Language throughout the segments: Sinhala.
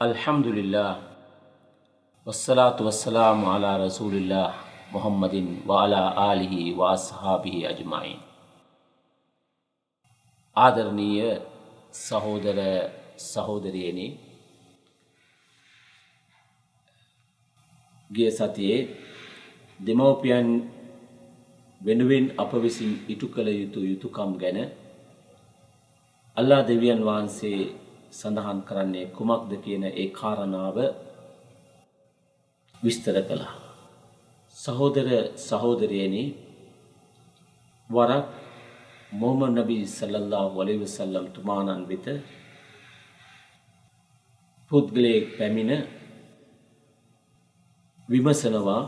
අල්හම්දුලිල්ලා වස්සලාතු වස්සලාම් අලා රසූලිල්ලා මොහම්මදින් වාලා ආලිහි වාස්හාබිහි අජමයින්. ආදරණීය සහෝදර සහෝදරියනි ගිය සතියේ දෙමව්පියන් වෙනුවෙන් අප විසින් ඉටු කළ යුතු යුතුකම් ගැන අල්ලා දෙවියන් වහන්සේ සඳහන් කරන්නේ කුමක්ද කියන ඒ කාරණාව විස්තර කළා. සහෝදර සහෝදරයනි වරක් මොහමද් නබී සල්ලල්ලාහු අලයිහි වසල්ලම් තුමාණන් වෙත පුද්ගලයෙක් පැමිණ විමසනවා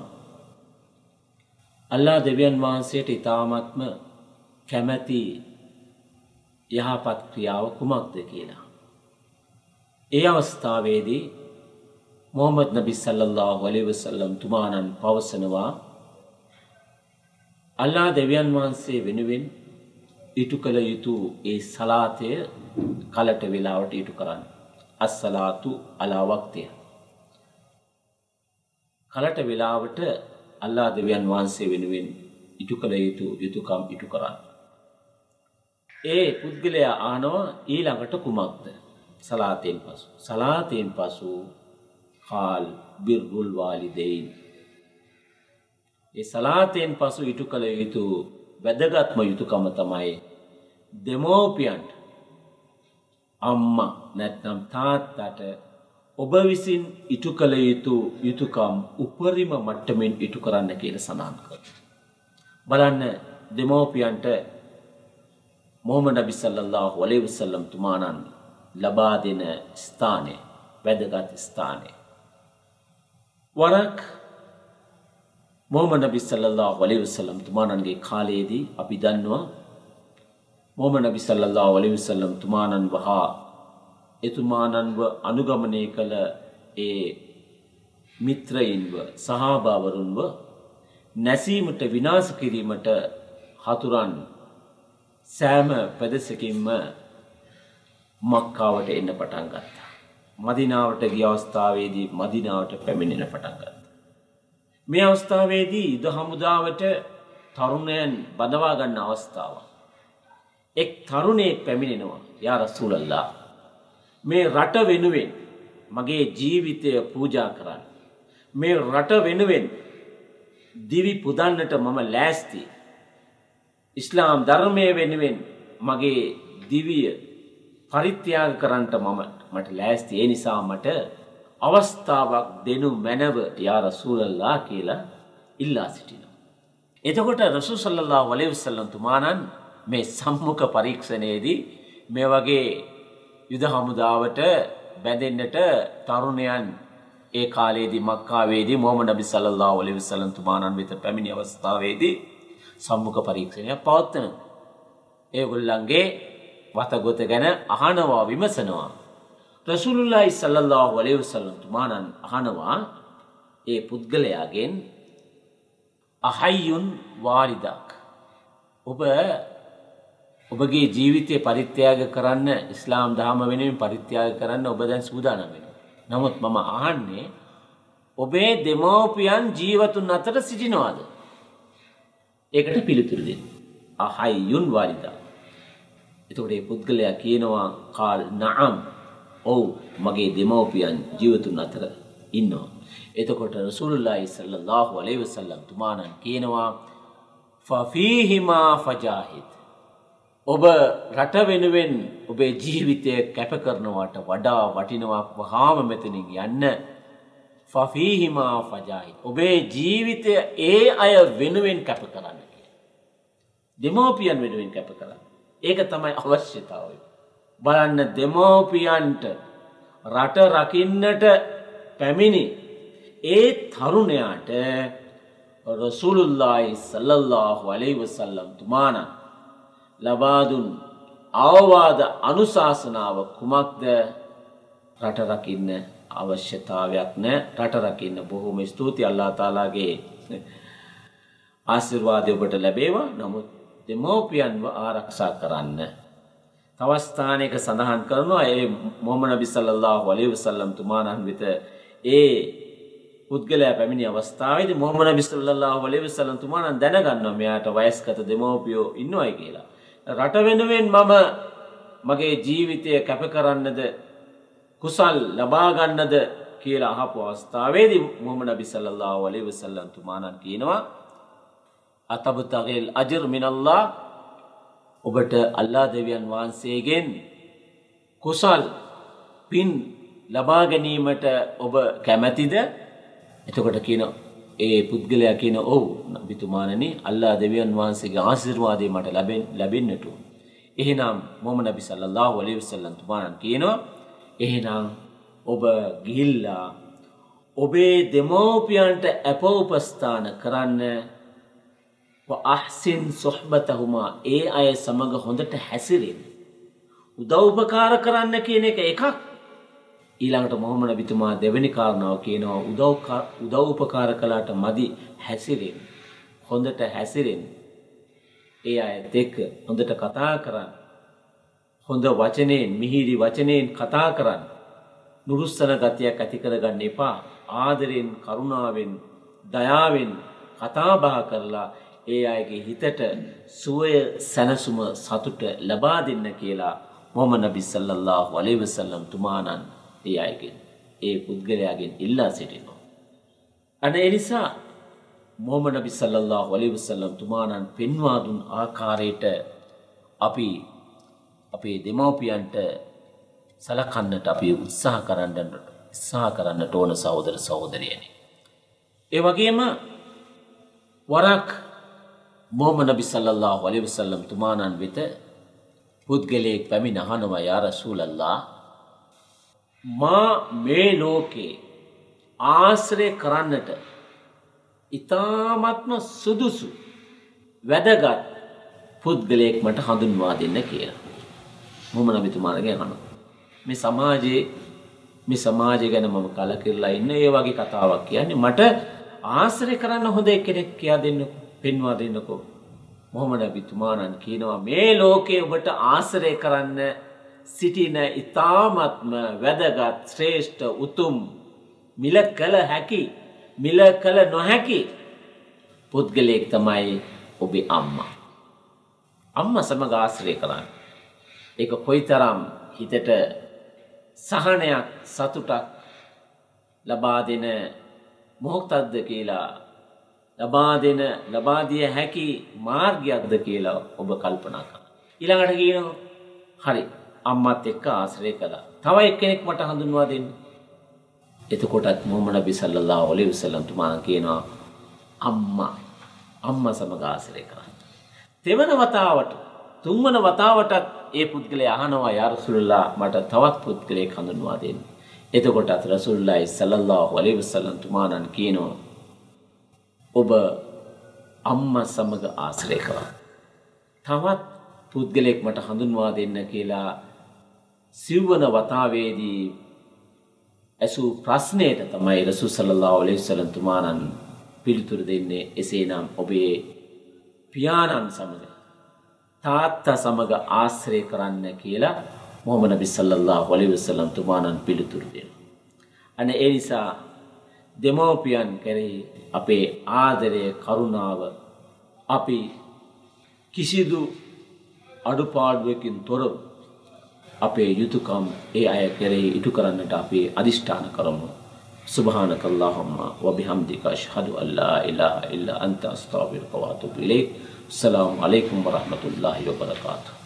අල්ලා දෙවියන් වහන්සේට ඊ타මත්ම කැමැති යහපත් ක්‍රියාව කුමක්ද කියලා. ඒ අවස්ථාවේදී මොහමද් නබි සල්ලල්ලාහු අලයිහි වසල්ලම් තුමාණන් පවසනවා අල්ලා දෙවියන් වහන්සේ වෙනුවෙන් ඉටු කළ යුතු ඒ සලාතය කලට වෙලාවට ඉටු කරන්න. අස්සලාතු අලා වක්තය. කලට වෙලාවට අල්ලා දෙවියන් වහන්සේ වෙනුවෙන් ඉටු කළ යුතු යුතුකම් ඉටු කරන්න. ඒ පුද්ගලයා ආනවා ඊළඟට කුමක්ද සලාතයෙන් පසු. සලාතයෙන් පසු කාල් බිර්ගුල් වාලිදෙයින්. ඒ සලාතයෙන් පසු ඉටු කළ යුතු වැදගත්ම යුතුකම තමයි දෙමෝපියන්ට අම්ම නැත්නම් තාත්තට ඔබ විසින් ඉටු කළ යුතු යුතුකම් උපරිම මට්ටමින් ඉටු කරන්න කියල සඳහන් කර. බලන්න දෙමෝපියන්ට මොහම නබි සල්ලල්له හොලේ වසල්ලම් තුමානන් ලබා දෙන ස්ථානය වැදගත් ස්ථානය. වරක් මොහමනබි සල්ලල්ලා වලිවසලම් තුමානන්ගේ කාලයේදී අපි දන්නවා මොහමනබි සල්ලල්ලා වලිවසල්ලම් තුමානන් වහා එතුමානන්ව අනුගමනය කළ ඒ මිත්‍රයින්ව සහභාවරුන්ව නැසීමට විනාශ කිරීමට හතුරන් සෑම පැදසකින්ම මක්කාවට එන්න පටන් ගත්තා. මදිනාවට ගිය අවස්ථාවේදී මදිනාවට පැමිණෙන පටන් ගත්තා. මේ අවස්ථාවේදී යුද හමුදාවට තරුණයන් බඳවා ගන්න අවස්ථාව. එක් තරුණයෙක් පැමිණෙනවා යා රසූලල්ලා මේ රට වෙනුවෙන් මගේ ජීවිතය පූජා කරන්න. මේ රට වෙනුවෙන් දිවි පුදන්නට මම ලෑස්ති. ඉස්ලාම් ධර්මය වෙනුවෙන් මගේ දිවිය පරිත්‍යාග කරන්නට මම මට ලෑස්ති ඒ නිසා මට අවස්ථාවක් දෙනු මැනව යා රසූලල්ලා කියලා ඉල්ලා සිටිනවා. එතකොට රසූ සල්ලල්ලාහු අලයිහි වසල්ලම් තුමාණන් මේ සම්මුඛ පරීක්ෂණයේදී මේ වගේ යුද හමුදාවට බැඳෙන්නට තරුණයන් ඒ කාලේදී මක්කාවේදී මොහමඩ් නබි සල්ලල්ලාහු අලයිහි වසල්ලම් තුමාණන් වෙත පැමිණි අවස්ථාවේදී සම්මුඛ පරීක්ෂණයක් පවත්වනවා. ඒගොල්ලන්ගේ වතගොත ගැන අහනවා විමසනවා. රසූලුල්ලාහි සල්ලල්ලාහු අලයිහි වසල්ලම් තුමාණන් අහනවා ඒ පුද්ගලයාගෙන් අහයියුන් වාරිදක් ඔබ ඔබගේ ජීවිතය පරිත්‍යාග කරන්න ඉස්ලාම් දහම වෙනුවෙන් පරිත්‍යාග කරන්න ඔබ දැන් සූදානම් වෙනවා. නමුත් මම අහන්නේ ඔබේ දෙමෝපියන් ජීවතුන් අතර සිටිනවාද? ඒකට පිළිතුරු දෙන්න. අහයියුන් වාරිදා. එතකොට මේ පුද්ගලයා කියනවා කාල් නඅම්. ඔව් මගේ දෙමෝපියන් ජීවතුන් අතර ඉන්නවා. එතකොට රසූලුල්ලාහි සල්ලල්ලාහු අලයිහි වසල්ලම් තුමාණන් කියනවා ෆෆීහිමා ෆජාහිද් ඔබ රට වෙනුවෙන් ඔබේ ජීවිතය කැප කරනවට වඩා වටිනවා වහාම මෙතනින් යන්න ෆෆීහිමා ෆජාහිත් ඔබේ ජීවිතය ඒ අය වෙනුවෙන් කැප කරන්න කිය. දෙමෝපියන් වෙනුවෙන් කැප කරන්න. ඒක තමයි අවශ්‍යතාවය. බලන්න දෙමෝපියන්ට රට රකින්නට පැමිණි ඒ තරුණයාට රසුළුල්ලායි සල්ලල්ලාහු අලයිහි වසල්ලම් තුමාණන් ලබාදුන් අවවාද අනුශාසනාව කුමක්ද? රට රකින්න අවශ්‍යතාවයක් නෑ. රට රකින්න බොහොම ස්තුති අල්ලා තාලාගේ ආශිර්වාදය ඔබට ලැබේවා. නමුත් දෙමෝපියන්ව ආරක්ෂා කරන්න තවස්ථානයක සඳහන් කරනවා ඒ මොහම්මද් නබි සල්ලල්ලාහු අලයිහි වසල්ලම් තුමාණන් වෙත ඒ පුද්ගලයා පැමිණි අවස්ථාවේදී මොහම්මද් නබි සල්ලල්ලාහු අලයිහි වසල්ලම් තුමාණන් දැනගන්නවා මෙයාට වයස්ගත දෙමව්පියෝ ඉන්නවයි කියලා. රට වෙනුවෙන් මම මගේ ජීවිතය කැප කරන්නද කුසල් ලබා ගන්නද කියලා අහපු අවස්ථාවේදී මුහම්මද් නබි සල්ලල්ලාහු අලයිහි වසල්ලම් තුමාණන් කියනවා අතබතගිල් අජර් මිනල්ලා ඔබට අල්ලා දෙවියන් වහන්සේගෙන් කුසල් පින් ලබා ගැනීමට ඔබ කැමැතිද? එතකොට කියන ඒ පුද්ගලයා කියන ඔව් නබිතුමාණනි අල්ලා දෙවියන් වහන්සේගේ ආශිර්වාදය මට ලැබෙන්නට. එහෙනම් මොහම්මද් නබි සල්ලල්ලාහු අලයිහි වසල්ලම් තුමාණන් කියනවා එහෙනම් ඔබ ගිහිල්ලා ඔබේ දෙමෝපියන්ට අප උපස්ථාන කරන්න අහ්සින් සොහ්බතහුමා ඒ අය සමග හොඳට හැසිරෙන්. උදව්පකාර කරන්න කියන එක එකක් ඊළඟට මොහොමන බිතුමා දෙවැනි කාරණාව කියනවා උදව්පකාර කලාට මදි හැසිරෙන්. හොඳට හැසිරෙන් ඒ අය දෙක හොඳට කතා කරන්න. හොඳ වචනයෙන් මිහිරි වචනයෙන් කතා කරන්න. නුරුස්සන ගතියක් ඇති කරගන්න එපා. ආදරෙන් කරුණාවෙන් දයාවෙන් කතාබහ කරලා ඒ අයගේ හිතට සුවය සැනසුම සතුට ලබා දෙන්න කියලා මොහම්මද් නබි සල්ලල්ලාහු අලයිහි වසල්ලම් තුමාණන් ඒ අයගෙන් ඒ පුද්ගලයාගෙන් ඉල්ලා සිටිනවා. අන ඒ නිසා මොහම්මද් නබි සල්ලල්ලාහු අලයිහි වසල්ලම් තුමාණන් පෙන්වා දුන් ආකාරයට අපි අපේ දෙමව්පියන්ට සලකන්නට අපි උත්සාහ කරන්නට උත්සාහ කරන්නට ඕන සහෝදර සහෝදරියනි. ඒ වගේම වරක් මොහම්මද් නබි සල්ලල්ලාහු අලයිහි වසල්ලම් තුමාණන් වෙත පුද්ගලයෙක් පැමිණ අහනවා යා රසූලල්ලා මා මේ ලෝකේ ආශ්‍රය කරන්නට ඊ타ත්ම සුදුසු වැදගත් පුද්ගලයෙක් මට හඳුන්වා දෙන්න කියලා. මොහම්මද් නබිතුමාණන්ගෙන් අහනවා. මේ සමාජයේ මේ සමාජය ගැන මම කලකිරලා ඉන්න ඒ වගේ කතාවක් කියන්නේ මට ආශ්‍රය කරන්න හොඳ කෙනෙක් කියා දෙන්නකෝ. පෙන්වා දෙන්නකෝ. මොහොමඩ බිතුමාණන් කියනවා මේ ලෝකයේ ඔබට ආසරය කරන්න සිටින ඉතාමත්ම වැදගත් ශ්‍රේෂ්ඨ උතුම් මිල කළ හැකි මිල කළ නොහැකි පුද්ගලයෙක් තමයි ඔබේ අම්මා. අම්මා සමග ආශ්‍රය කරන්න. ඒක කොයිතරම් හිතට සහනයක් සතුටක් ලබා දෙන මොහොතක්ද කියලා ලබා දෙන ලබා දිය හැකි මාර්ගයක්ද කියලා ඔබ කල්පනා කරන්න. ඊළඟට කියනවා හරි අම්මත් එක්ක ආශ්‍රය කළා. තව එක්කෙනෙක් මට හඳුන්වා දෙන්න. එතකොටත් මුහම්මද් නබි සල්ලල්ලාහු අලයිහි වසල්ලම් තුමා කියනවා අම්මා අම්මා සමග ආශ්‍රය කරන්න. තෙවන වතාවට තුන්වන වතාවටත් ඒ පුද්ගලයා අහනවා යා රසූලුල්ලාහ මට තවත් පුද්ගලයෙක් හඳුන්වා දෙන්න. එතකොටත් රසූලුල්ලාහි සල්ලල්ලාහු අලයිහි වසල්ලම් තුමාණන් කියනවා ඔබ අම්මා සමග ආශ්‍රය කරා. තවත් පුද්ගලයෙක් මට හඳුන්වා දෙන්න කියලා සිව්වන වතාවේදී ඇසූ ප්‍රශ්නයට තමයි රසූ සල්ලල්ලාහු අලයිහි වසල්ලම් තුමාණන් පිළිතුරු දෙන්නේ එසේනම් ඔබේ පියාණන් සමග තාත්තා සමග ආශ්‍රය කරන්න කියලා මොහම්මද් නබි සල්ලල්ලාහු අලයිහි වසල්ලම් තුමාණන් පිළිතුරු දෙනවා. අනේ ඒ නිසා දෙමෝපියන් කෙරෙහි අපේ ආදරය කරුණාව අපි කිසිදු අඩුපාඩුවකින් තොරව අපේ යුතුයකම් ඒ අය කෙරෙහි ඉටු කරන්නට අපි අදිෂ්ඨාන කරමු سبحانك اللهم وبحمدك أشهد أن لا إله إلا أنت أستغفرك وأتوب إليك السلام عليكم ورحمة الله وبركاته